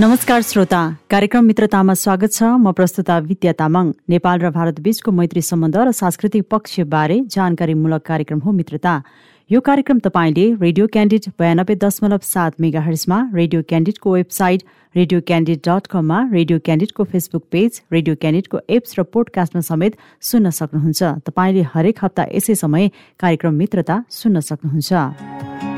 नमस्कार श्रोता कार्यक्रम मित्रतामा स्वागत छ। म प्रस्तुता विद्या तामाङ। नेपाल र भारत बीचको मैत्री सम्बन्ध र सांस्कृतिक पक्षबारे जानकारीमूलक कार्यक्रम हो मित्रता। यो कार्यक्रम तपाईँले रेडियो क्यान्डिड बयानब्बे दशमलव सात मेगा हर्समा रेडियो क्यान्डिडको वेबसाइट रेडियो क्यान्डिड डट कममा रेडियो क्यान्डिडको फेसबुक पेज रेडियो क्यान्डिडको एप्स र पोडकास्टमा समेत सुन्न सक्नुहुन्छ। तपाईँले हरेक हप्ता यसै समय कार्यक्रम मित्रता सुन्न सक्नुहुन्छ।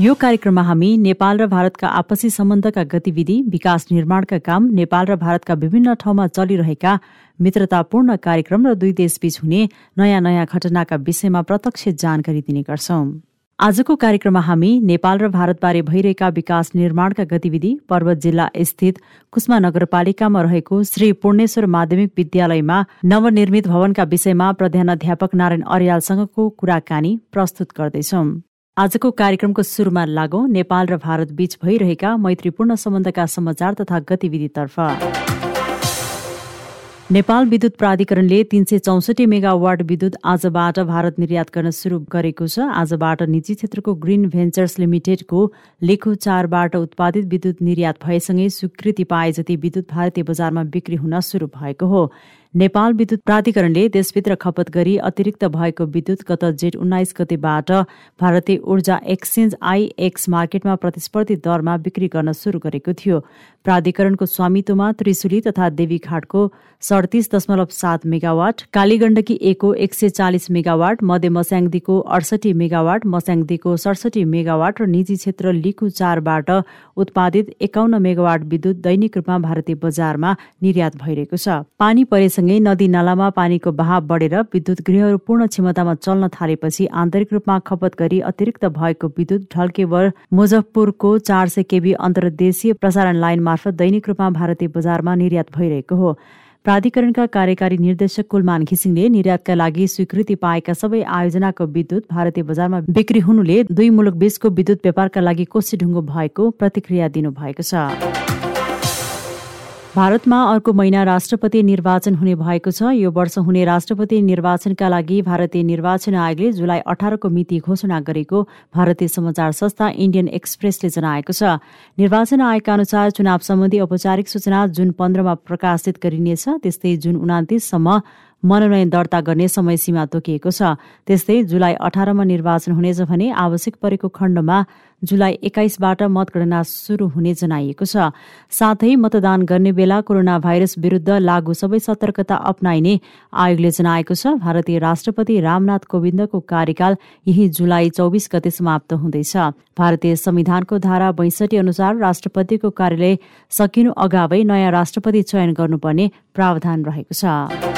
यो कार्यक्रममा हामी नेपाल र भारतका आपसी सम्बन्धका गतिविधि विकास निर्माणका काम नेपाल र भारतका विभिन्न ठाउँमा चलिरहेका मित्रतापूर्ण कार्यक्रम र दुई देशबीच हुने नयाँ नयाँ घटनाका विषयमा प्रत्यक्ष जानकारी दिने गर्छौं। आजको कार्यक्रममा हामी नेपाल र भारतबारे भइरहेका विकास निर्माणका गतिविधि पर्वत जिल्ला स्थित कुष्मा नगरपालिकामा रहेको श्री पूर्णेश्वर माध्यमिक विद्यालयमा नवनिर्मित भवनका विषयमा प्रधानाध्यापक नारायण अर्यालसँगको कुराकानी प्रस्तुत गर्दैछौं। आजको कार्यक्रमको सुरुमा लागौं। नेपाल र भारत बीच भइरहेका मैत्रीपूर्ण सम्बन्धका समाचार तथा गतिविधितर्फ। नेपाल विद्युत प्राधिकरणले तीन सय चौसठी मेगावाट विद्युत आजबाट भारत निर्यात गर्न सुरु गरेको छ। आजबाट निजी क्षेत्रको ग्रिन भेन्चर्स लिमिटेडको लेखो चारबाट उत्पादित विद्युत निर्यात भएसँगै स्वीकृति पाए जति विद्युत भारतीय बजारमा बिक्री हुन सुरु भएको हो। नेपाल विद्युत प्राधिकरणले देशभित्र खपत गरी अतिरिक्त भएको विद्युत गत जेठ उन्नाइस गतेबाट भारतीय ऊर्जा एक्सचेन्ज आइएक्स मार्केटमा प्रतिस्पर्धी दरमा बिक्री गर्न सुरु गरेको थियो। प्राधिकरणको स्वामित्वमा त्रिशुली तथा देवीघाटको सडतिस दशमलव सात मेगावाट कालीगण्डकी एको एक सय चालिस मेगावाट मध्य मस्याङदीको अडसठी मेगावाट मस्याङदीको सडसठी मेगावाट र निजी क्षेत्र लिकु चारबाट उत्पादित एकाउन्न मेगावाट विद्युत दैनिक रूपमा भारतीय बजारमा निर्यात भइरहेको छ। पानी परेसँगै नदी नालामा पानीको बहाव बढेर विद्युत गृहहरू पूर्ण क्षमतामा चल्न थालेपछि आन्तरिक रूपमा खपत गरी अतिरिक्त भएको विद्युत ढल्केवर मुजफ्फरपुरको चार सय केबी अन्तर्देशीय प्रसारण लाइन मार्फत दैनिक रूपमा भारतीय बजारमा निर्यात भइरहेको हो। प्राधिकरणका कार्यकारी निर्देशक कुलमान घिसिङले निर्यातका लागि स्वीकृति पाएका सबै आयोजनाको विद्युत भारतीय बजारमा बिक्री हुनुले दुई मुलुक बीचको विद्युत व्यापारका लागि कोशी ढुङ्गो भएको प्रतिक्रिया दिनुभएको छ। भारतमा अर्को महिना राष्ट्रपति निर्वाचन हुने भएको छ। यो वर्ष हुने राष्ट्रपति निर्वाचनका लागि भारतीय निर्वाचन आयोगले जुलाई अठारको मिति घोषणा गरेको भारतीय समाचार संस्था इन्डियन एक्सप्रेसले जनाएको छ। निर्वाचन आयोगका अनुसार चुनाव सम्बन्धी औपचारिक सूचना जुन पन्ध्रमा प्रकाशित गरिनेछ त्यस्तै जुन उनातिससम्म मनोनयन दर्ता गर्ने समय सीमा तोकिएको छ। त्यस्तै जुलाई अठारमा निर्वाचन हुनेछ भने आवश्यक परेको खण्डमा जुलाई एक्काइसबाट मतगणना सुरु हुने जनाइएको छ। साथै मतदान गर्ने बेला कोरोना भाइरस विरुद्ध लागू सबै सतर्कता अप्नाइने आयोगले जनाएको छ। भारतीय राष्ट्रपति रामनाथ कोविन्दको कार्यकाल यही जुलाई चौबिस गते समाप्त हुँदैछ। भारतीय संविधानको धारा बैसठी अनुसार राष्ट्रपतिको कार्यालय सकिनु अगावै नयाँ राष्ट्रपति चयन गर्नुपर्ने प्रावधान रहेको छ।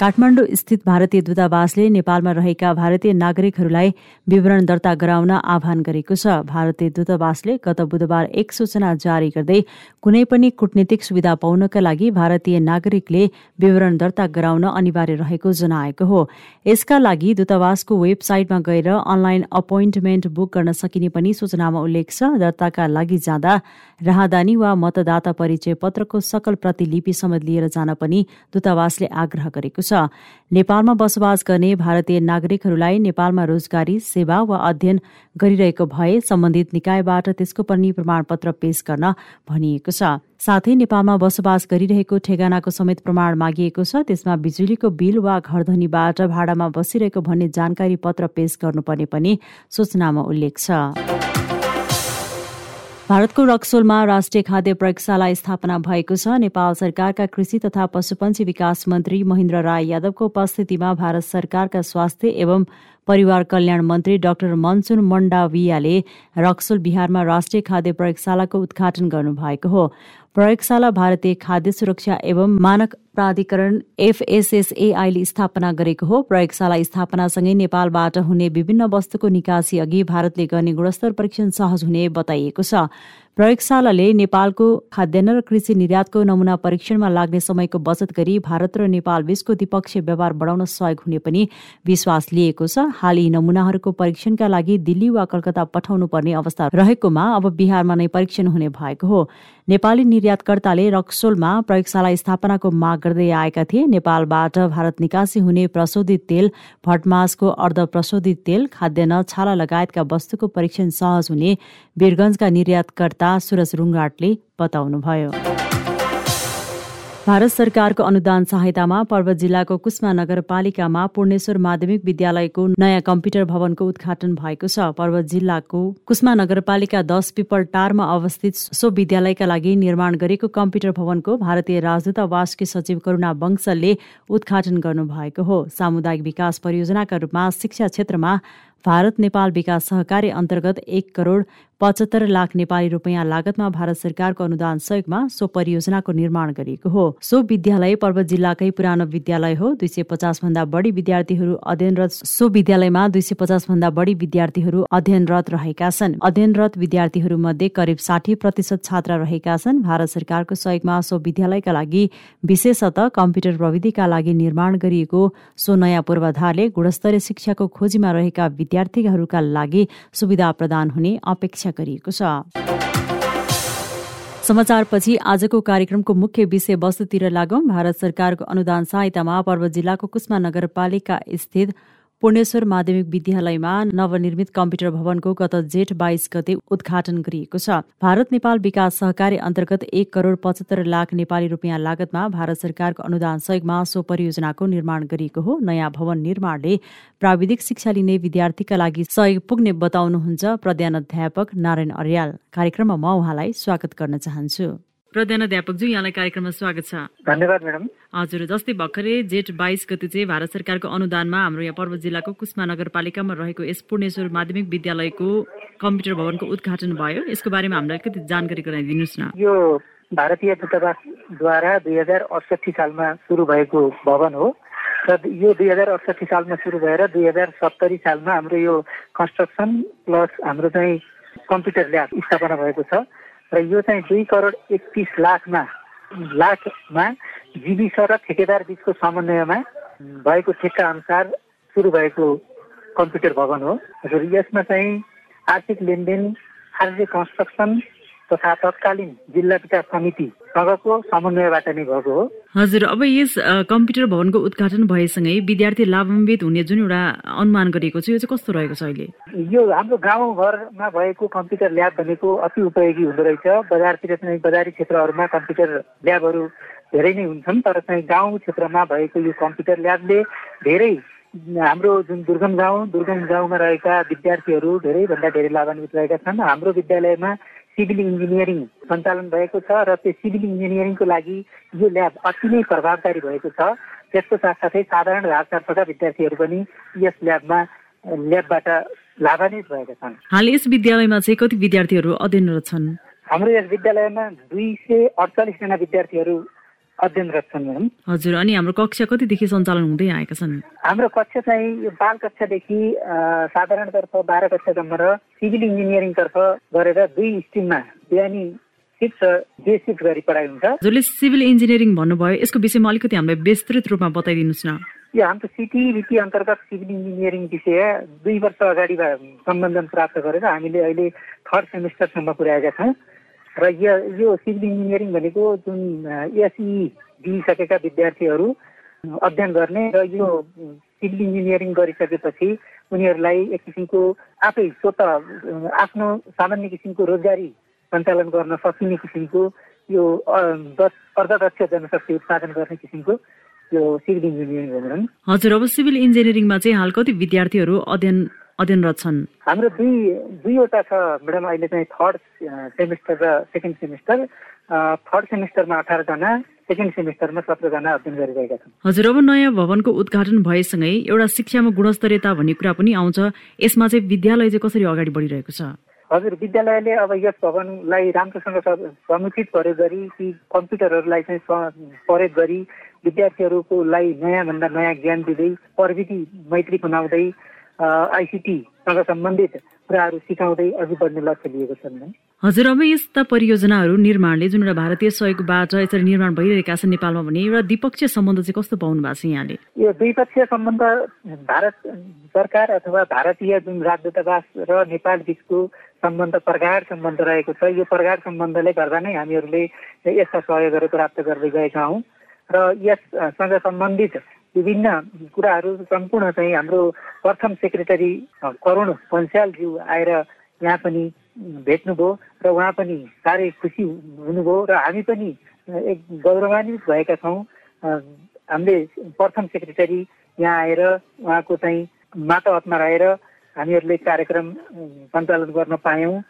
काठमाडौँ स्थित भारतीय दूतावासले नेपालमा रहेका भारतीय नागरिकहरूलाई विवरण दर्ता गराउन आह्वान गरेको छ। भारतीय दूतावासले गत बुधबार एक सूचना जारी गर्दै कुनै पनि कूटनीतिक सुविधा पाउनका लागि भारतीय नागरिकले विवरण दर्ता गराउन अनिवार्य रहेको जनाएको हो। यसका लागि दूतावासको वेबसाइटमा गएर अनलाइन अपोइन्टमेन्ट बुक गर्न सकिने पनि सूचनामा उल्लेख छ। दर्ताका लागि जाँदा राहदानी वा मतदाता परिचय पत्रको सकल प्रतिलिपि समेत लिएर जान पनि दूतावासले आग्रह गरेको छ नेपालमा बसोबास गर्ने भारतीय नागरिकहरूलाई नेपालमा रोजगारी सेवा वा अध्ययन गरिरहेको भए सम्बन्धित निकायबाट त्यसको पनि प्रमाणपत्र पेश गर्न भनिएको छ। साथै नेपालमा बसोबास गरिरहेको ठेगानाको समेत प्रमाण मागिएको छ। त्यसमा बिजुलीको बिल वा घरधनीबाट भाडामा बसिरहेको भन्ने जानकारी पत्र पेश गर्नुपर्ने पनि सूचनामा उल्लेख छ। भारतको रक्सोलमा राष्ट्रिय खाद्य प्रयोगशाला स्थापना भएको छ। नेपाल सरकारका कृषि तथा पशुपन्छी विकास मन्त्री महेन्द्र राय यादवको उपस्थितिमा भारत सरकारका स्वास्थ्य एवं परिवार कल्याण मन्त्री डाक्टर मनसुन मण्डावियाले रक्सोल बिहारमा राष्ट्रिय खाद्य प्रयोगशालाको उद्घाटन गर्नुभएको हो। प्रयोगशाला भारतीय खाद्य सुरक्षा एवं मानक प्राधिकरण एफएसएसएआईले स्थापना गरेको हो। प्रयोगशाला स्थापनासँगै नेपालबाट हुने विभिन्न वस्तुको निकासी अघि भारतले गर्ने गुणस्तर परीक्षण सहज हुने बताइएको छ। प्रयोगशालाले नेपालको खाद्यान्न र कृषि निर्यातको नमुना परीक्षणमा लाग्ने समयको बचत गरी भारत र नेपाल बीचको द्विपक्षीय व्यवहार बढाउन सहयोग हुने पनि विश्वास लिएको छ। हाल यी नमुनाहरूको परीक्षणका लागि दिल्ली वा कलकत्ता पठाउनु पर्ने अवस्था रहेकोमा अब बिहारमा नै परीक्षण हुने भएको हो। नेपाली निर्यातकर्ताले रक्सोलमा प्रयोगशाला स्थापनाको माग गर्दै आएका थिए। नेपालबाट भारत निकासी हुने प्रशोधित तेल भटमासको अर्ध प्रशोधित तेल खाद्यान्न छाला लगायतका वस्तुको परीक्षण सहज हुने वीरगंजका निर्यातकर्ता सुरज रुङ्गाटले बताउनुभयो। भारत सरकारको अनुदान सहायतामा पर्वत जिल्लाको कुस्मा नगरपालिकामा पूर्णेश्वर माध्यमिक विद्यालयको नयाँ कम्प्युटर भवनको उद्घाटन भएको छ। पर्वत जिल्लाको कुस्मा नगरपालिका दस पिपल टारमा अवस्थित सो विद्यालयका लागि निर्माण गरेको कम्प्युटर भवनको भारतीय राजदूतावासकी सचिव करुणा बंशलले उद्घाटन गर्नुभएको हो। सामुदायिक विकास परियोजनाका रूपमा शिक्षा क्षेत्रमा भारत नेपाल विकास सहकारी अन्तर्गत एक करोड पचहत्तर लाख नेपाली रुपियाँ लागतमा भारत सरकारको अनुदान सहयोगमा सो परियोजनाको निर्माण गरिएको हो। सो विद्यालय पर्वत जिल्लाकै पुरानो विद्यालय हो। दुई सय पचास भन्दा बढी विद्यार्थीहरू अध्ययनरत सो विद्यालयमा दुई सय पचास भन्दा बढी विद्यार्थीहरू अध्ययनरत रहेका छन्। अध्ययनरत विद्यार्थीहरू मध्ये करिब साठी प्रतिशत छात्र रहेका छन्। भारत सरकारको सहयोगमा सो विद्यालयका लागि विशेषतः कम्प्युटर प्रविधिका लागि निर्माण गरिएको सो नयाँ पूर्वाधारले गुणस्तरीय शिक्षाको खोजीमा रहेका विद्यार्थीहरूका लागि सुविधा प्रदान हुने अपेक्षा अपेक्षा गरिएको छ। समाचारपछि आजको कार्यक्रमको मुख्य विषय वस्तुतिर लागौं। भारत सरकारको अनुदान सहायतामा पर्वत जिल्लाको कुष्मा नगरपालिका स्थित पूर्णेश्वर माध्यमिक विद्यालयमा नवनिर्मित कम्प्युटर भवनको गत जेठ बाइस गते उद्घाटन गरिएको छ। भारत नेपाल विकास सहकारी अन्तर्गत एक करोड पचहत्तर लाख नेपाली रुपियाँ लागतमा भारत सरकारको अनुदान सहयोगमा सो परियोजनाको निर्माण गरिएको हो। नयाँ भवन निर्माणले प्राविधिक शिक्षा लिने विद्यार्थीका लागि सहयोग पुग्ने बताउनुहुन्छ प्रधान नारायण अर्याल। कार्यक्रममा म उहाँलाई स्वागत गर्न चाहन्छु। प्रधानध्यापकज्यू यहाँलाई कार्यक्रममा स्वागत छ। धन्यवाद म्याडम। हजुर जस्तै भर्खरै जेठ बाइस गति चाहिँ भारत सरकारको अनुदानमा हाम्रो यहाँ पर्वत जिल्लाको कुष्मा नगरपालिकामा रहेको यस पूर्णेश्वर माध्यमिक विद्यालयको कम्प्युटर भवनको उद्घाटन भयो। यसको बारेमा हामीलाई अलिकति जानकारी गराइदिनुहोस् न। यो भारतीय दूतावासद्वारा दुई हजार अडसठी सालमा सुरु भएको भवन हो र यो दुई हजार अडसठी सालमा सुरु भएर दुई हजार सत्तरी सालमा हाम्रो यो कन्स्ट्रक्सन प्लस हाम्रो चाहिँ कम्प्युटर ल्याब स्थापना भएको छ। र यो चाहिँ दुई करोड एकतिस लाखमा लाखमा जीविस र ठेकेदार बिचको समन्वयमा भएको ठेक्का अनुसार सुरु भएको कम्प्युटर भवन हो। हजुर यसमा चाहिँ आर्थिक लेनदेन आर्थिक कन्स्ट्रक्सन तथा तत्कालीन जिल्ला विकास समितिसँगको समन्वयबाट नै भएको हो। हजुर अब यस कम्प्युटर भवनको उद्घाटन भएसँगै विद्यार्थी लाभान्वित हुने जुन एउटा अनुमान गरिएको छ यो चाहिँ कस्तो रहेको छ अहिले? यो हाम्रो गाउँघरमा भएको कम्प्युटर ल्याब भनेको अति उपयोगी हुँदो रहेछ। बजारतिर चाहिँ बजारी क्षेत्रहरूमा कम्प्युटर ल्याबहरू धेरै नै हुन्छन् तर चाहिँ गाउँ क्षेत्रमा भएको यो कम्प्युटर ल्याबले धेरै हाम्रो जुन दुर्गम गाउँ दुर्गम गाउँमा रहेका विद्यार्थीहरू धेरैभन्दा धेरै लाभान्वित रहेका छन्। हाम्रो विद्यालयमा सिभिल इन्जिनियरिङ सञ्चालन भएको छ र त्यो सिभिल इन्जिनियरिङको लागि यो ल्याब अति नै प्रभावकारी भएको छ। त्यसको साथसाथै साधारण राजतर्फका विद्यार्थीहरू पनि यस ल्याबमा ल्याबबाट लाभान्वित भएका छन्। हाल यस विद्यालयमा चाहिँ कति विद्यार्थीहरू अध्ययनरत छन्? हाम्रो यस विद्यालयमा दुई सय अडचालिसजना विद्यार्थीहरू अध्ययनरत छन् हजुर अनि हाम्रो कक्षा कतिदेखि सञ्चालन हुँदै आएका छन्? हाम्रो कक्षा चाहिँ बाल कक्षादेखि साधारणतर्फ बाह्र कक्षासम्म र सिभिल इन्जिनियरिङतर्फ गरेर दुई स्ट्रिममा बिहानी सिफ्ट र डे सिफ्ट गरी पढाइ हुन्छ। जसले सिभिल इन्जिनियरिङ भन्नुभयो यसको विषयमा अलिकति हामीलाई विस्तृत रूपमा बताइदिनुहोस् न। यो हाम्रो सिटिभिटी अन्तर्गत सिभिल इन्जिनियरिङ विषय दुई वर्ष अगाडि सम्बन्धन प्राप्त गरेर हामीले अहिले थर्ड सेमिस्टरसम्म पुर्याएका छौँ। र यो सिभिल इन्जिनियरिङ भनेको जुन एसई दिइसकेका विद्यार्थीहरू अध्ययन गर्ने र यो सिभिल इन्जिनियरिङ गरिसकेपछि उनीहरूलाई एक किसिमको आफै स्वत आफ्नो सामान्य किसिमको रोजगारी सञ्चालन गर्न सकिने किसिमको यो अर्धदक्ष जनशक्ति उत्पादन गर्ने किसिमको यो सिभिल इन्जिनियरिङ हजुर अब सिभिल इन्जिनियरिङमा चाहिँ हाल कति विद्यार्थीहरू अध्ययन अध्ययनरत छन्। हाम्रो दुई दुईवटा छ म्याडम अहिले चाहिँ थर्ड सेमिस्टर र सेकेन्ड सेमिस्टर थर्ड सेमिस्टरमा अठारजना सेकेन्ड सेमिस्टरमा सत्रजना अध्ययन गरिरहेका छन्। हजुर अब नयाँ भवनको उद्घाटन भएसँगै एउटा शिक्षामा गुणस्तरीयता भन्ने कुरा पनि आउँछ। यसमा चाहिँ विद्यालय चाहिँ कसरी अगाडि बढिरहेको छ? हजुर विद्यालयले अब यस भवनलाई राम्रोसँग समुचित प्रयोग गरी ती कम्प्युटरहरूलाई चाहिँ प्रयोग गरी विद्यार्थीहरूको लागि नयाँ भन्दा नयाँ ज्ञान दिँदै प्रविधि मैत्री बनाउँदै आइसिटी सँग सम्बन्धित कुराहरू सिकाउँदै अघि बढ्ने लक्ष्य लिएको छ हजुर अब यस्ता परियोजनाहरू निर्माणले जुन एउटा भारतीय सहयोगबाट यसरी निर्माण भइरहेका छन् नेपालमा भने एउटा द्विपक्षीय सम्बन्ध चाहिँ कस्तो पाउनु भएको छ यहाँले? यो द्विपक्षीय सम्बन्ध भारत सरकार अथवा भारतीय जुन राजदूतावास र नेपाल बिचको सम्बन्ध प्रगाढ सम्बन्ध रहेको छ यो प्रगाढ सम्बन्धले गर्दा नै हामीहरूले यस्ता सहयोगहरू प्राप्त गर्दै गएका हौँ। र यससँग सम्बन्धित विभिन्न कुराहरू सम्पूर्ण चाहिँ हाम्रो प्रथम सेक्रेटरी करुण पन्स्यालज्यू आएर यहाँ पनि भेट्नुभयो र उहाँ पनि साह्रै खुसी हुनुभयो र हामी पनि एक गौरवान्वित भएका छौँ। हामीले प्रथम सेक्रेटरी यहाँ आएर उहाँको चाहिँ माटो हतमा रहेर हामीहरूले कार्यक्रम सञ्चालन गर्न पायौँ।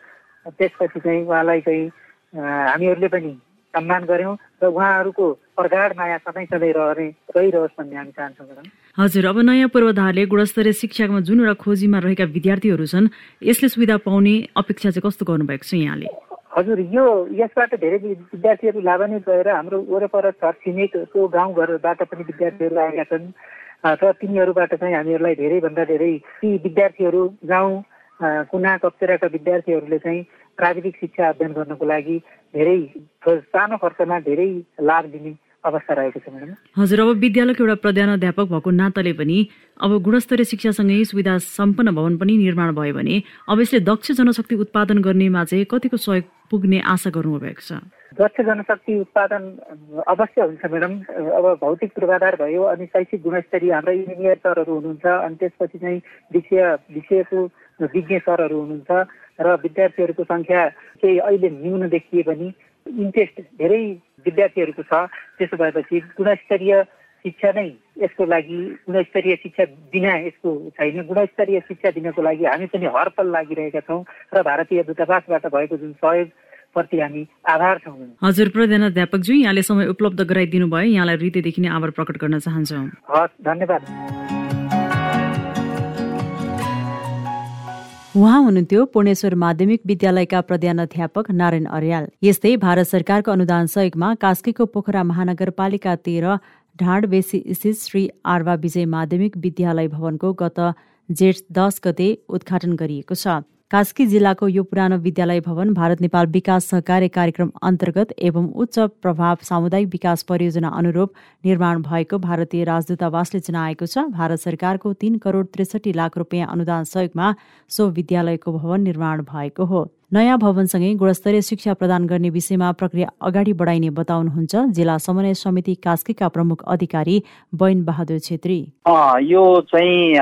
त्यसपछि चाहिँ उहाँलाई चाहिँ हामीहरूले पनि सम्मान गऱ्यौँ र उहाँहरूको प्रगाढ माया सधैँ सधैँ रहने रहिरहोस् भन्ने हामी चाहन्छौँ म्याडम हजुर अब नयाँ पूर्वाधारले गुणस्तरीय शिक्षामा जुन एउटा खोजीमा रहेका विद्यार्थीहरू छन् यसले सुविधा पाउने अपेक्षा चाहिँ कस्तो गर्नुभएको छ यहाँले? हजुर यो यसबाट धेरै विद्यार्थीहरू लाभान्वित भएर हाम्रो वरपर छर छिमेकको गाउँघरबाट पनि विद्यार्थीहरू आएका छन्। र तिनीहरूबाट चाहिँ हामीहरूलाई धेरैभन्दा धेरै ती विद्यार्थीहरू गाउँ कुना कप्चेराका विद्यार्थीहरूले चाहिँ प्राविधिक शिक्षा अध्ययन गर्नको लागि धेरै सानो खर्चमा धेरै लाभ लिने अवस्था रहेको छ म्याडम। हजुर अब विद्यालयको एउटा प्रधानाध्यापक भएको नाताले पनि अब गुणस्तरीय शिक्षासँगै सुविधा सम्पन्न भवन पनि निर्माण भयो भने अब यसले दक्ष जनशक्ति उत्पादन गर्नेमा चाहिँ कतिको सहयोग पुग्ने आशा गर्नुभएको छ? दक्ष जनशक्ति उत्पादन अवश्य हुन्छ म्याडम। अब भौतिक पूर्वाधार भयो अनि शैक्षिक गुणस्तरीय हाम्रा इन्जिनियर सरहरू हुनुहुन्छ अनि त्यसपछि चाहिँ विषय विषयको विज्ञ सरहरू हुनुहुन्छ। र विद्यार्थीहरूको सङ्ख्या केही अहिले न्यून देखिए पनि इन्ट्रेस्ट धेरै विद्यार्थीहरूको छ। त्यसो भएपछि गुणस्तरीय शिक्षा नै यसको लागि गुणस्तरीय शिक्षा बिना यसको छैन। गुणस्तरीय शिक्षा दिनको लागि हामी पनि हरपल लागिरहेका छौँ र भारतीय दूतावासबाट भएको जुन सहयोग प्रति हामी आभार छौँ। हजुर प्रधानाध्यापकज्यू यहाँले समय उपलब्ध गराइदिनु भयो यहाँलाई हृदयदेखि नै आभार प्रकट गर्न चाहन्छौँ। हस् धन्यवाद। उहाँ हुनुहुन्थ्यो पूर्णेश्वर माध्यमिक विद्यालयका प्रधानाध्यापक नारायण अर्याल। यस्तै भारत सरकारको अनुदान सहयोगमा कास्कीको पोखरा महानगरपालिका तेह्र ढाँडबेसी स्थित श्री आर्वा विजय माध्यमिक विद्यालय भवनको गत जेठ दस गते उद्घाटन गरिएको छ। कास्की जिल्लाको यो पुरानो विद्यालय भवन भारत नेपाल विकास सहकार्य कार्यक्रम अन्तर्गत एवं उच्च प्रभाव सामुदायिक विकास परियोजना अनुरूप निर्माण भएको भारतीय राजदूतावासले जनाएको छ। भारत सरकारको तीन करोड त्रिसठी लाख रुपियाँ अनुदान सहयोगमा सो विद्यालयको भवन निर्माण भएको हो। नयाँ भवनसँगै गुणस्तरीय शिक्षा प्रदान गर्ने विषयमा प्रक्रिया अगाडि बढाइने बताउनुहुन्छ जिल्ला समन्वय समिति कास्कीका प्रमुख अधिकारी बैन बहादुर छेत्री यो चाहिँ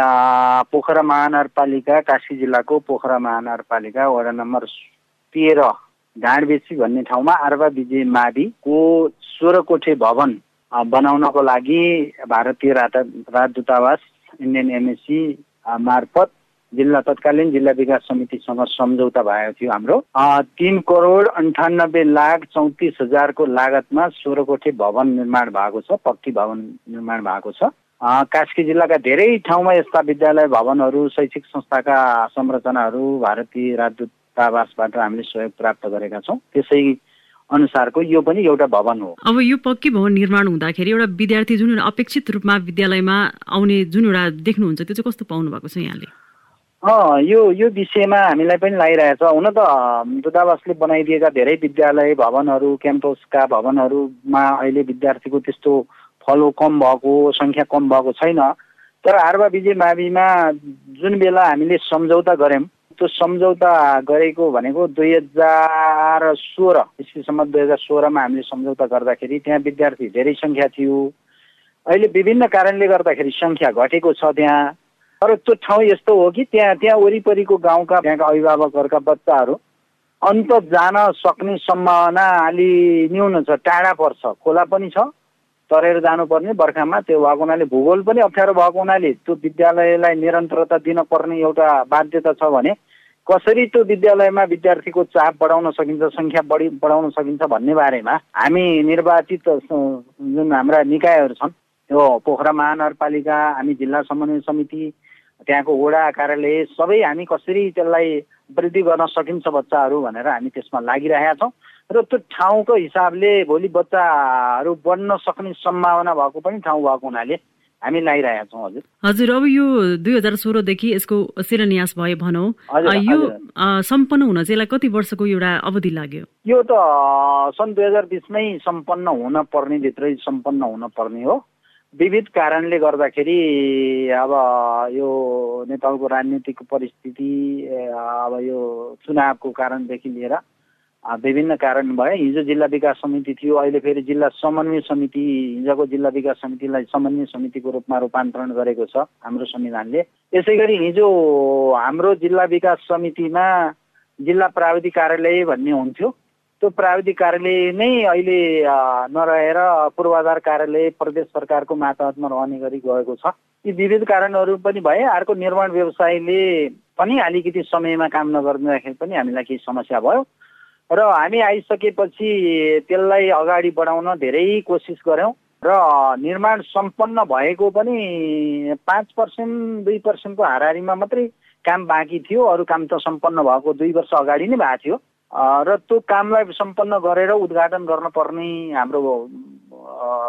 पोखरा महानगरपालिका कास्की जिल्लाको पोखरा महानगरपालिका वडा नम्बर तेह्र ढाँडबेसी भन्ने ठाउँमा आर्वा विजय माविको सोह्र कोठे भवन बनाउनको लागि भारतीय राजदूतावास इन्डियन एमएससी मार्फत जिल्ला तत्कालीन जिल्ला विकास समितिसँग सम्झौता भएको थियो हाम्रो। तिन करोड अन्ठानब्बे लाख चौतिस हजारको लागतमा सोह्र कोठे भवन निर्माण भएको छ पक्की भवन निर्माण भएको छ। कास्की जिल्लाका धेरै ठाउँमा यस्ता विद्यालय भवनहरू शैक्षिक संस्थाका संरचनाहरू भारतीय राजदूतावासबाट हामीले सहयोग प्राप्त गरेका छौँ। त्यसै अनुसारको यो पनि एउटा भवन हो। अब यो पक्की भवन निर्माण हुँदाखेरि एउटा विद्यार्थी जुन अपेक्षित रूपमा विद्यालयमा आउने जुन एउटा देख्नुहुन्छ त्यो चाहिँ कस्तो पाउनु भएको छ यहाँले? यो यो विषयमा हामीलाई पनि लागिरहेछ हुन त दूतावासले बनाइदिएका धेरै विद्यालय भवनहरू क्याम्पसका भवनहरूमा अहिले विद्यार्थीको त्यस्तो फलो कम भएको सङ्ख्या कम भएको छैन। तर आर्वा विजय माविमा जुन बेला हामीले सम्झौता गऱ्यौँ त्यो सम्झौता गरेको भनेको दुई हजार सोह्र इस्वीसम्म दुई हजार सोह्रमा हामीले सम्झौता गर्दाखेरि त्यहाँ विद्यार्थी धेरै सङ्ख्या थियो। अहिले विभिन्न कारणले गर्दाखेरि सङ्ख्या घटेको छ त्यहाँ। तर त्यो ठाउँ यस्तो हो कि त्यहाँ त्यहाँ वरिपरिको गाउँका त्यहाँका अभिभावकहरूका बच्चाहरू अन्त जान सक्ने सम्भावना अलि न्यून छ टाढा पर्छ खोला पनि छ तरेर जानुपर्ने बर्खामा त्यो भएको हुनाले भूगोल पनि अप्ठ्यारो भएको हुनाले त्यो विद्यालयलाई निरन्तरता दिन पर्ने एउटा बाध्यता छ भने कसरी त्यो विद्यालयमा विद्यार्थीको चाप बढाउन सकिन्छ सङ्ख्या बढी बढाउन सकिन्छ भन्ने बारेमा हामी निर्वाचित जुन हाम्रा निकायहरू छन् त्यो पोखरा महानगरपालिका हामी जिल्ला समन्वय समिति त्यहाँको वडा कार्यालय सबै हामी कसरी त्यसलाई वृद्धि गर्न सकिन्छ बच्चाहरू भनेर हामी त्यसमा लागिरहेका छौँ। र त्यो ठाउँको हिसाबले भोलि बच्चाहरू बढ्न सक्ने सम्भावना भएको पनि ठाउँ भएको हुनाले हामी लगाइरहेका छौँ हजुर। हजुर अब यो दुई हजार सोह्रदेखि यसको शिलान्यास भए भनौँ यो सम्पन्न हुन चाहिँ यसलाई कति वर्षको एउटा अवधि लाग्यो? यो त सन् दुई हजार बिसमै सम्पन्न हुन पर्ने भित्रै सम्पन्न हुन पर्ने हो। विविध कारणले गर्दाखेरि अब यो नेपालको राजनीतिक परिस्थिति अब यो चुनावको कारणदेखि लिएर विभिन्न कारण भए हिजो जिल्ला विकास समिति थियो अहिले फेरि जिल्ला समन्वय समिति हिजोको जिल्ला विकास समितिलाई समन्वय समितिको रूपमा रूपान्तरण गरेको छ हाम्रो संविधानले। यसै गरी हिजो हाम्रो जिल्ला विकास समितिमा जिल्ला प्राविधिक कार्यालय भन्ने हुन्थ्यो। त्यो प्राविधिक कार्यालय नै अहिले नरहेर पूर्वाधार कार्यालय प्रदेश सरकारको मातहतमा रहने गरी गएको छ। यी विविध कारणहरू पनि भए अर्को निर्माण व्यवसायले पनि अलिकति समयमा काम नगर्दाखेरि पनि हामीलाई केही समस्या भयो। र हामी आइसकेपछि त्यसलाई अगाडि बढाउन धेरै कोसिस गऱ्यौँ र निर्माण सम्पन्न भएको पनि पाँच पर्सेन्ट दुई पर्सेन्टको हाराहारीमा मात्रै काम बाँकी थियो। अरू काम त सम्पन्न भएको दुई वर्ष अगाडि नै भएको थियो। र त्यो कामलाई सम्पन्न गरेर उद्घाटन गर्न पर्ने हाम्रो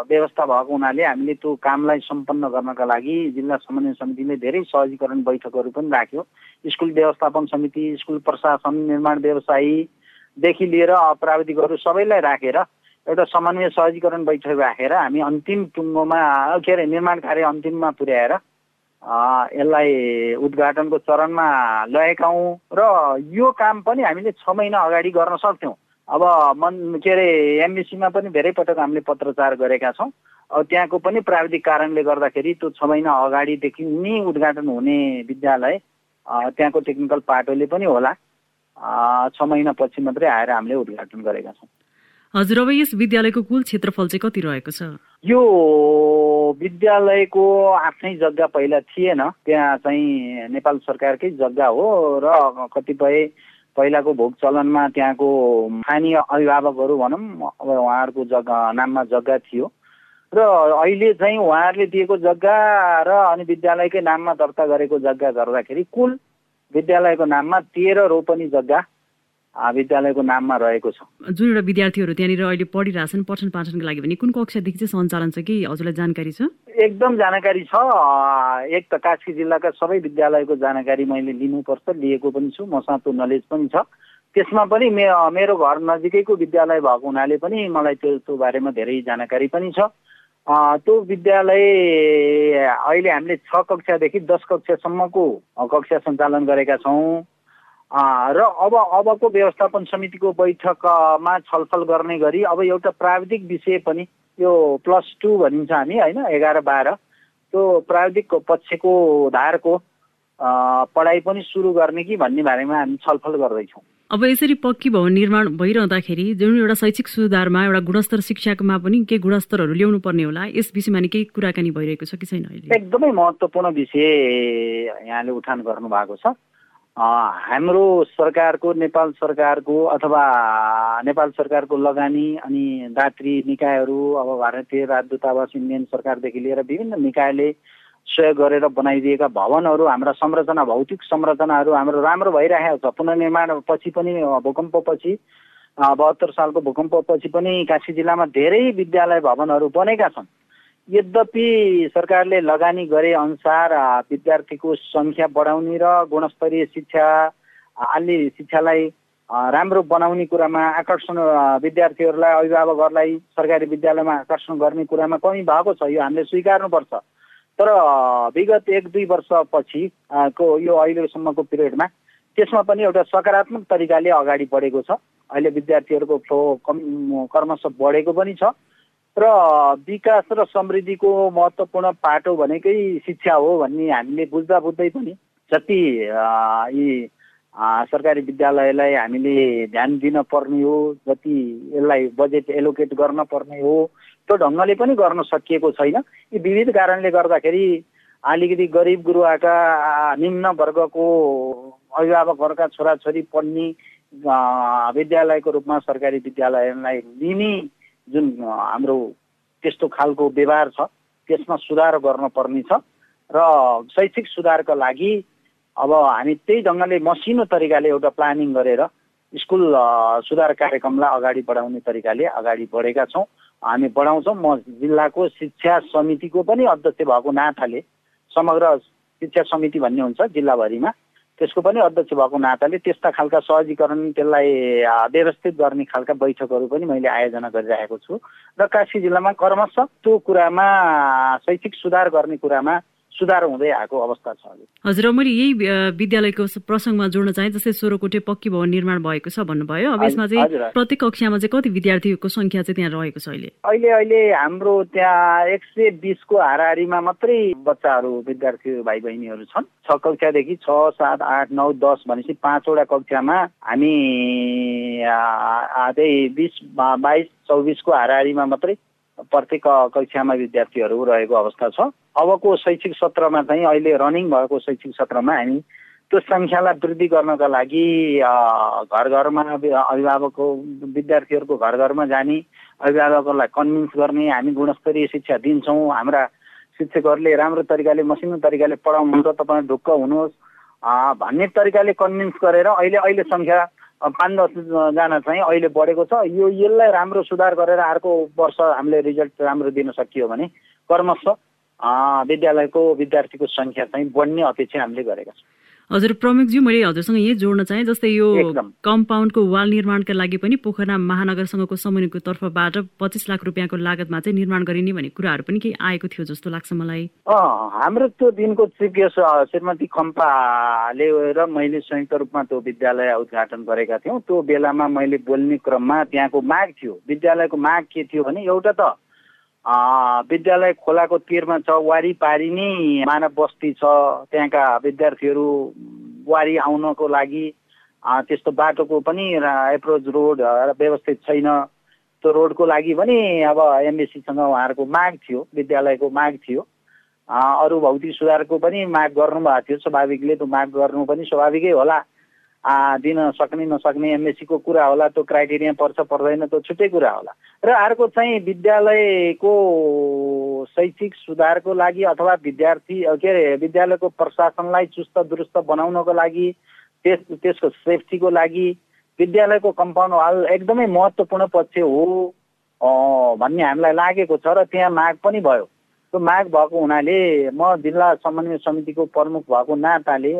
व्यवस्था भएको हुनाले हामीले त्यो कामलाई सम्पन्न गर्नका लागि जिल्ला समन्वय समितिले धेरै सहजीकरण बैठकहरू पनि राख्यो। स्कुल व्यवस्थापन समिति स्कुल प्रशासन निर्माण व्यवसायी देखि लिएर प्राविधिकहरू सबैलाई राखेर एउटा समन्वय सहजीकरण बैठक राखेर हामी अन्तिम टुङ्गोमा के अरे निर्माण कार्य अन्तिममा पुर्याएर यसलाई उद्घाटनको चरणमा ल्याएका हौँ र यो काम पनि हामीले छ महिना अगाडि गर्न सक्थ्यौँ। अब मन के अरे एमबिसीमा पनि धेरै पटक हामीले पत्रचार गरेका छौँ। अब त्यहाँको पनि प्राविधिक कारणले गर्दाखेरि त्यो छ महिना अगाडिदेखि नै उद्घाटन हुने विद्यालय त्यहाँको टेक्निकल पाटोले पनि होला। छ महिनापछि मात्रै आएर हामीले उद्घाटन गरेका छौँ। हजुर अब यस विद्यालयको कुल क्षेत्रफल चाहिँ कति रहेको छ? यो विद्यालयको आफ्नै जग्गा पहिला थिएन। त्यहाँ चाहिँ नेपाल सरकारकै जग्गा हो र कतिपय पहिलाको भोग चलनमा त्यहाँको स्थानीय अभिभावकहरू भनौँ अब उहाँहरूको जग्गा नाममा जग्गा थियो। र अहिले चाहिँ उहाँहरूले दिएको जग्गा र अनि विद्यालयकै नाममा दर्ता गरेको जग्गा गर्दाखेरि कुल विद्यालयको नाममा तेह्र रोपनी जग्गा विद्यालयको नाममा रहेको छ। जुन एउटा विद्यार्थीहरू त्यहाँनिर अहिले पढिरहेछन् पठन पाठनको लागि भने कुन कक्षादेखि चाहिँ सञ्चालन छ कि हजुरलाई जानकारी छ? एकदम जानकारी छ। एक त कास्की जिल्लाका सबै विद्यालयको जानकारी मैले लिनुपर्छ लिएको पनि छु मसँग त्यो नलेज पनि छ। त्यसमा पनि मे मेरो घर नजिकैको विद्यालय भएको हुनाले पनि मलाई त्यो त्यो बारेमा धेरै जानकारी पनि छ। त्यो विद्यालय अहिले हामीले छ कक्षादेखि दस कक्षासम्मको कक्षा सञ्चालन गरेका छौँ। र अब अबको व्यवस्थापन समितिको बैठकमा छलफल गर्ने गरी अब एउटा प्राविधिक विषय पनि यो प्लस टू भनिन्छ हामी होइन एघार बाह्र त्यो प्राविधिक पक्षको धारको पढाइ पनि सुरु गर्ने कि भन्ने बारेमा हामी छलफल गर्दैछौँ। अब यसरी पक्की भवन निर्माण भइरहँदाखेरि जुन एउटा शैक्षिक सुधारमा एउटा गुणस्तर शिक्षाकोमा पनि केही गुणस्तरहरू ल्याउनु पर्ने होला यस विषयमा नि केही कुराकानी भइरहेको छ कि छैन अहिले? एकदमै महत्त्वपूर्ण विषय यहाँले उठान गर्नु भएको छ। हाम्रो सरकारको नेपाल सरकारको अथवा नेपाल सरकारको लगानी अनि दात्री निकायहरू अब भारतीय राजदूतावास इन्डियन सरकारदेखि लिएर विभिन्न निकायले सहयोग गरेर बनाइदिएका भवनहरू हाम्रा संरचना भौतिक संरचनाहरू हाम्रो राम्रो भइरहेको छ। पुनर्निर्माण पछि पनि भूकम्पपछि बहत्तर सालको भूकम्पपछि पनि काशी जिल्लामा धेरै विद्यालय भवनहरू बनेका छन्। यद्यपि सरकारले लगानी गरे अनुसार विद्यार्थीको सङ्ख्या बढाउने र गुणस्तरीय शिक्षा अलि शिक्षालाई राम्रो बनाउने कुरामा आकर्षण विद्यार्थीहरूलाई अभिभावकहरूलाई सरकारी विद्यालयमा आकर्षण गर्ने कुरामा कमी भएको छ यो हामीले स्वीकार्नुपर्छ। तर विगत एक दुई वर्षपछि को यो अहिलेसम्मको पिरियडमा त्यसमा पनि एउटा सकारात्मक तरिकाले अगाडि बढेको छ। अहिले विद्यार्थीहरूको फ्लो कम कर्मश बढेको पनि छ। र विकास र समृद्धिको महत्त्वपूर्ण पाटो भनेकै शिक्षा हो भन्ने हामीले बुझ्दा बुझ्दै पनि जति यी सरकारी विद्यालयलाई हामीले ध्यान दिन पर्ने हो जति यसलाई बजेट एलोकेट गर्न पर्ने हो त्यो ढङ्गले पनि गर्न सकिएको छैन। यी विविध कारणले गर्दाखेरि अलिकति गरिब गुरुवाका निम्न वर्गको अभिभावकहरूका छोराछोरी पढ्ने विद्यालयको रूपमा सरकारी विद्यालयलाई लिने जुन हाम्रो त्यस्तो खालको व्यवहार छ त्यसमा सुधार गर्नुपर्ने छ र शैक्षिक सुधारका लागि अब हामी त्यही ढङ्गले मसिनो तरिकाले एउटा प्लानिङ गरेर स्कुल सुधार कार्यक्रमलाई अगाडि बढाउने तरिकाले अगाडि बढेका छौँ। हामी बढाउँछौँ। म जिल्लाको शिक्षा समितिको पनि अध्यक्ष भएको नाताले समग्र शिक्षा समिति भन्ने हुन्छ जिल्लाभरिमा। त्यसको पनि अध्यक्ष भएको नाताले त्यस्ता खालका सहजीकरण त्यसलाई व्यवस्थित गर्ने खालका बैठकहरू पनि मैले आयोजना गरिरहेको छु। र काशी जिल्लामा क्रमशः त्यो कुरामा शैक्षिक सुधार गर्ने कुरामा सुधार हुँदै आएको अवस्था छ हजुर मैले यही विद्यालयको प्रसङ्गमा जोड्न चाहे जस्तै सोह्रकोटे पक्की भवन निर्माण भएको छ भन्नुभयो। अब यसमा चाहिँ प्रत्येक कक्षामा चाहिँ कति विद्यार्थीको सङ्ख्या चाहिँ त्यहाँ रहेको छ अहिले? अहिले अहिले हाम्रो त्यहाँ एक सय बिसको हाराहारीमा मात्रै बच्चाहरू विद्यार्थी भाइ बहिनीहरू छन्। छ कक्षादेखि छ सात आठ नौ दस भनेपछि पाँचवटा कक्षामा हामी त्यही बिस बाइस चौबिसको हाराहारीमा मात्रै प्रत्येक कक्षामा विद्यार्थीहरू रहेको अवस्था छ। अबको शैक्षिक सत्रमा चाहिँ अहिले रनिङ भएको शैक्षिक सत्रमा हामी त्यो सङ्ख्यालाई वृद्धि गर्नका लागि घर घरमा अभिभावकको विद्यार्थीहरूको घर घरमा जाने अभिभावकहरूलाई कन्भिन्स गर्ने हामी गुणस्तरीय शिक्षा दिन्छौँ। हाम्रा शिक्षकहरूले राम्रो तरिकाले मसिनो तरिकाले पढाउनुहुन्छ तपाईँ ढुक्क हुनुहोस्। भन्ने तरिकाले कन्भिन्स गरेर अहिले अहिले सङ्ख्या पाँच दसजना चाहिँ अहिले बढेको छ। यो यसलाई राम्रो सुधार गरेर अर्को वर्ष हामीले रिजल्ट राम्रो दिन सकियो भने कर्मश विद्यालयको विद्यार्थीको सङ्ख्या चाहिँ बढ्ने अपेक्षा हामीले गरेका छौँ। हजुर प्रमुखज्यू मैले हजुरसँग यही जोड्न चाहेँ जस्तै यो कम्पाउन्डको वाल निर्माणका लागि पनि पोखरा महानगरसँगको समन्वयको तर्फबाट पच्चिस लाख रुपियाँको लागतमा चाहिँ निर्माण गरिने भन्ने कुराहरू पनि केही आएको थियो जस्तो लाग्छ मलाई। हाम्रो त्यो दिनको चिफ गेस्ट श्रीमती खम्पाले र मैले संयुक्त रूपमा त्यो विद्यालय उद्घाटन गरेका थियौँ। त्यो बेलामा मैले बोल्ने क्रममा त्यहाँको माग थियो। विद्यालयको माग के थियो भने एउटा त विद्यालय खोलाको तिरमा छ वारिपारी नै मानव बस्ती छ त्यहाँका विद्यार्थीहरू वारी आउनको लागि त्यस्तो बाटोको पनि एप्रोच रोड व्यवस्थित छैन। त्यो रोडको लागि पनि अब एमबिसीसँग उहाँहरूको माग थियो विद्यालयको माग थियो। अरू भौतिक सुधारको पनि माग गर्नुभएको थियो स्वाभाविकले त्यो माग गर्नु पनि स्वाभाविकै होला। दिन सक्ने नसक्ने एमएससीको कुरा होला त्यो क्राइटेरिया पर्छ पर्दैन त्यो छुट्टै कुरा होला। र अर्को चाहिँ विद्यालयको शैक्षिक सुधारको लागि अथवा विद्यार्थी के अरे विद्यालयको प्रशासनलाई चुस्त दुरुस्त बनाउनको लागि त्यस त्यसको सेफ्टीको लागि विद्यालयको कम्पाउन्ड वाल एकदमै महत्त्वपूर्ण पक्ष हो भन्ने हामीलाई लागेको छ र त्यहाँ माग पनि भयो। त्यो माग भएको हुनाले म जिल्ला समन्वय समितिको प्रमुख भएको नाताले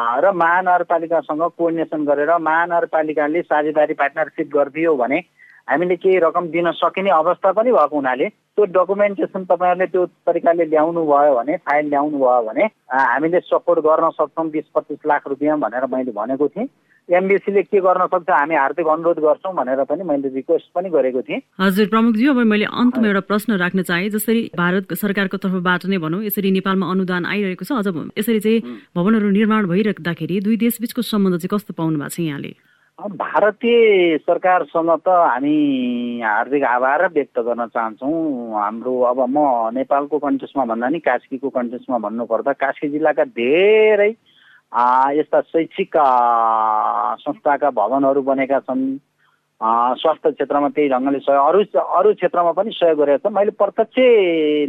र महानगरपालिकासँग कोर्डिनेसन गरेर महानगरपालिकाले साझेदारी पार्टनरसिप गरिदियो भने हामीले केही रकम दिन सकिने अवस्था पनि भएको हुनाले त्यो डकुमेन्टेसन तपाईँहरूले त्यो तरिकाले ल्याउनु भयो भने फाइल ल्याउनु भयो भने हामीले सपोर्ट गर्न सक्छौँ बिस पच्चिस लाख रुपियाँ भनेर मैले भनेको थिएँ। एमबिसीले के गर्न सक्छ हामी हार्दिक अनुरोध गर्छौँ भनेर पनि मैले रिक्वेस्ट पनि गरेको थिएँ। हजुर प्रमुखज्यू अब मैले अन्तमा एउटा प्रश्न राख्न चाहेँ जसरी भारत सरकारको तर्फबाट नै भनौँ यसरी नेपालमा अनुदान आइरहेको छ अझ यसरी चाहिँ भवनहरू निर्माण भइराख्दाखेरि दुई देशबीचको सम्बन्ध चाहिँ कस्तो पाउनु भएको छ यहाँले? भारतीय सरकारसँग त हामी हार्दिक आभार व्यक्त गर्न चाहन्छौँ। हाम्रो अब म नेपालको कन्टेस्टमा भन्दा नि कास्कीको कन्टेस्टमा भन्नुपर्दा कास्की जिल्लाका धेरै यस्ता शैक्षिक संस्थाका भवनहरू बनेका छन्। स्वास्थ्य क्षेत्रमा त्यही ढङ्गले सहयोग अरू अरू क्षेत्रमा पनि सहयोग गरेका छन्। मैले प्रत्यक्ष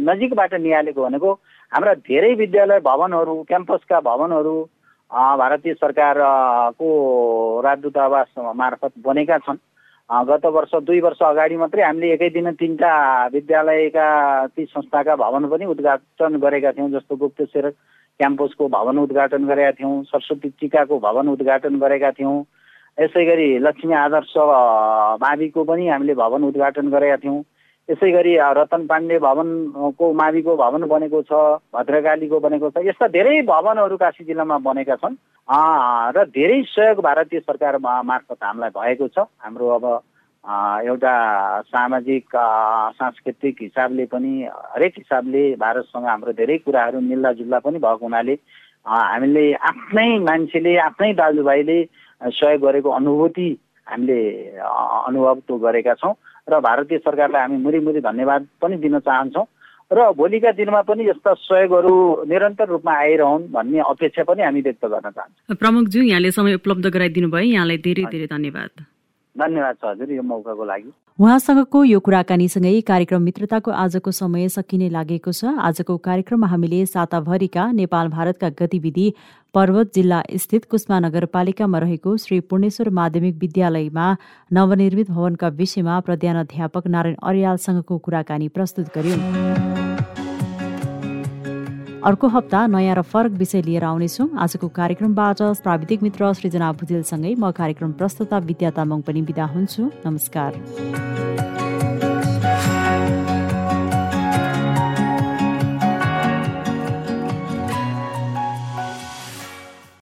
नजिकबाट निहालेको भनेको हाम्रा धेरै विद्यालय भवनहरू क्याम्पसका भवनहरू भारतीय सरकारको राजदूतावास मार्फत बनेका छन्। गत वर्ष दुई वर्ष अगाडि मात्रै हामीले एकै दिन तिनवटा विद्यालयका ती संस्थाका भवन पनि उद्घाटन गरेका थियौँ जस्तो गुप्तेश्वर क्याम्पसको भवन उद्घाटन गरेका थियौँ सरस्वती टिकाको भवन उद्घाटन गरेका थियौँ। यसै गरी लक्ष्मी आदर्श माविको पनि हामीले भवन उद्घाटन गरेका थियौँ। यसै गरी रतन पाण्डे भवनको माविको भवन बनेको छ भद्रकालीको बनेको छ यस्ता धेरै भवनहरू काशी जिल्लामा बनेका छन्। र धेरै सहयोग भारतीय सरकार मार्फत हामीलाई भएको छ। हाम्रो अब एउटा सामाजिक सांस्कृतिक हिसाबले पनि हरेक हिसाबले भारतसँग हाम्रो धेरै कुराहरू मिल्दाजुल्दा पनि भएको हुनाले हामीले आफ्नै मान्छेले आफ्नै दाजुभाइले सहयोग गरेको अनुभूति हामीले अनुभव त्यो गरेका छौँ। र भारतीय सरकारलाई हामी मुरी धन्यवाद पनि दिन चाहन्छौँ र भोलिका दिनमा पनि यस्ता सहयोगहरू निरन्तर रूपमा आइरहन् भन्ने अपेक्षा पनि हामी व्यक्त गर्न चाहन्छौँ। प्रमुखज्यू यहाँले समय उपलब्ध गराइदिनु भयो यहाँलाई धेरै धेरै धन्यवाद। धन्यवाद छ हजुर यो मौकाको लागि। उहाँसँगको यो कुराकानीसँगै कार्यक्रम मित्रताको आजको समय सकिने लागेको छ। आजको कार्यक्रममा हामीले साताभरिका नेपाल भारतका गतिविधि पर्वत जिल्ला स्थित कुष्मा नगरपालिकामा रहेको श्री पूर्णेश्वर माध्यमिक विद्यालयमा नवनिर्मित भवनका विषयमा प्रधानाध्यापक नारायण अर्यालसँगको कुराकानी प्रस्तुत गर्यौं। अर्को हप्ता नयाँ र फरक विषय लिएर आउनेछौँ। आजको कार्यक्रमबाट प्राविधिक मित्र सृजना भुजेलसँगै म कार्यक्रम प्रस्तुता विद्या तामाङ पनि विदा हुन्छु। नमस्कार।